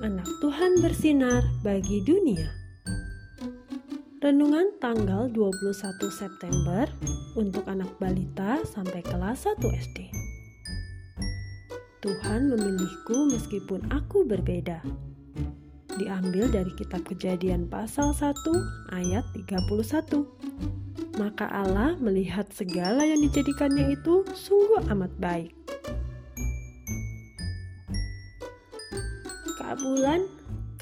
anak Tuhan bersinar bagi dunia. Renungan tanggal 21 September untuk anak balita sampai kelas 1 SD. Tuhan memilihku meskipun aku berbeda. Diambil dari kitab Kejadian pasal 1 ayat 31. Maka Allah melihat segala yang dijadikannya itu sungguh amat baik Kak Bulan,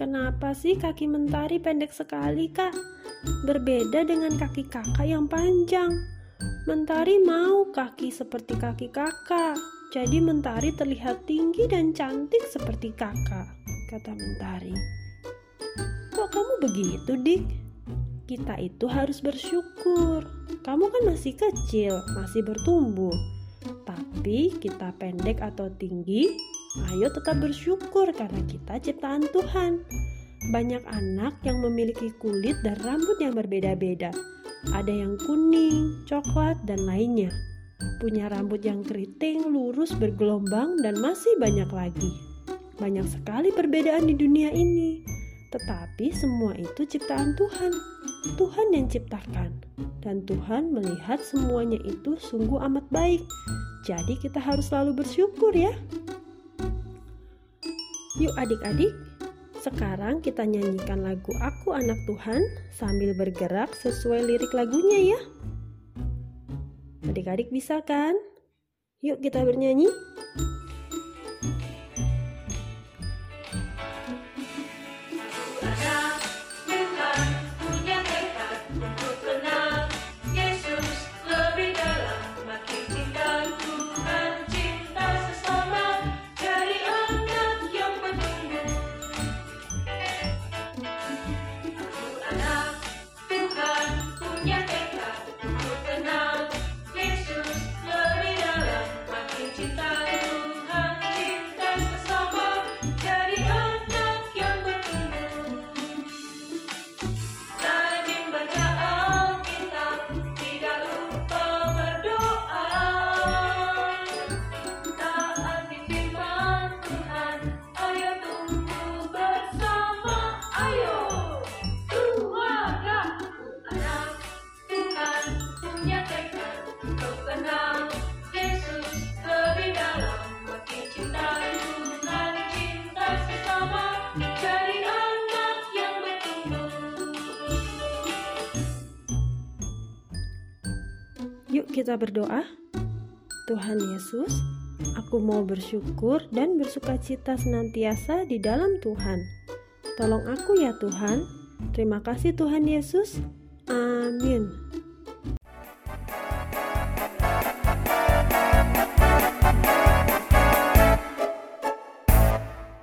kenapa sih kaki Mentari pendek sekali, Kak? Berbeda dengan kaki kakak yang panjang. Mentari mau kaki seperti kaki kakak. Jadi Mentari terlihat tinggi dan cantik seperti kakak, kata Mentari. Kok kamu begitu, Dik? Kita itu harus bersyukur. Kamu kan masih kecil, masih bertumbuh. Tapi kita pendek atau tinggi, Ayo tetap bersyukur karena kita ciptaan Tuhan. Banyak anak yang memiliki kulit dan rambut yang berbeda-beda. Ada yang kuning, coklat, dan lainnya. Punya rambut yang keriting, lurus, bergelombang, dan masih banyak lagi. Banyak sekali perbedaan di dunia ini. Tetapi semua itu ciptaan Tuhan. Tuhan yang ciptakan. Dan Tuhan melihat semuanya itu sungguh amat baik. Jadi kita harus selalu bersyukur ya. Yuk adik-adik, sekarang kita nyanyikan lagu Aku Anak Tuhan sambil bergerak sesuai lirik lagunya ya. Adik-adik bisa kan? Yuk kita bernyanyi. ya Yuk kita berdoa. Tuhan Yesus, aku mau bersyukur dan bersuka cita senantiasa di dalam Tuhan. Tolong aku ya Tuhan. Terima kasih Tuhan Yesus. Amin.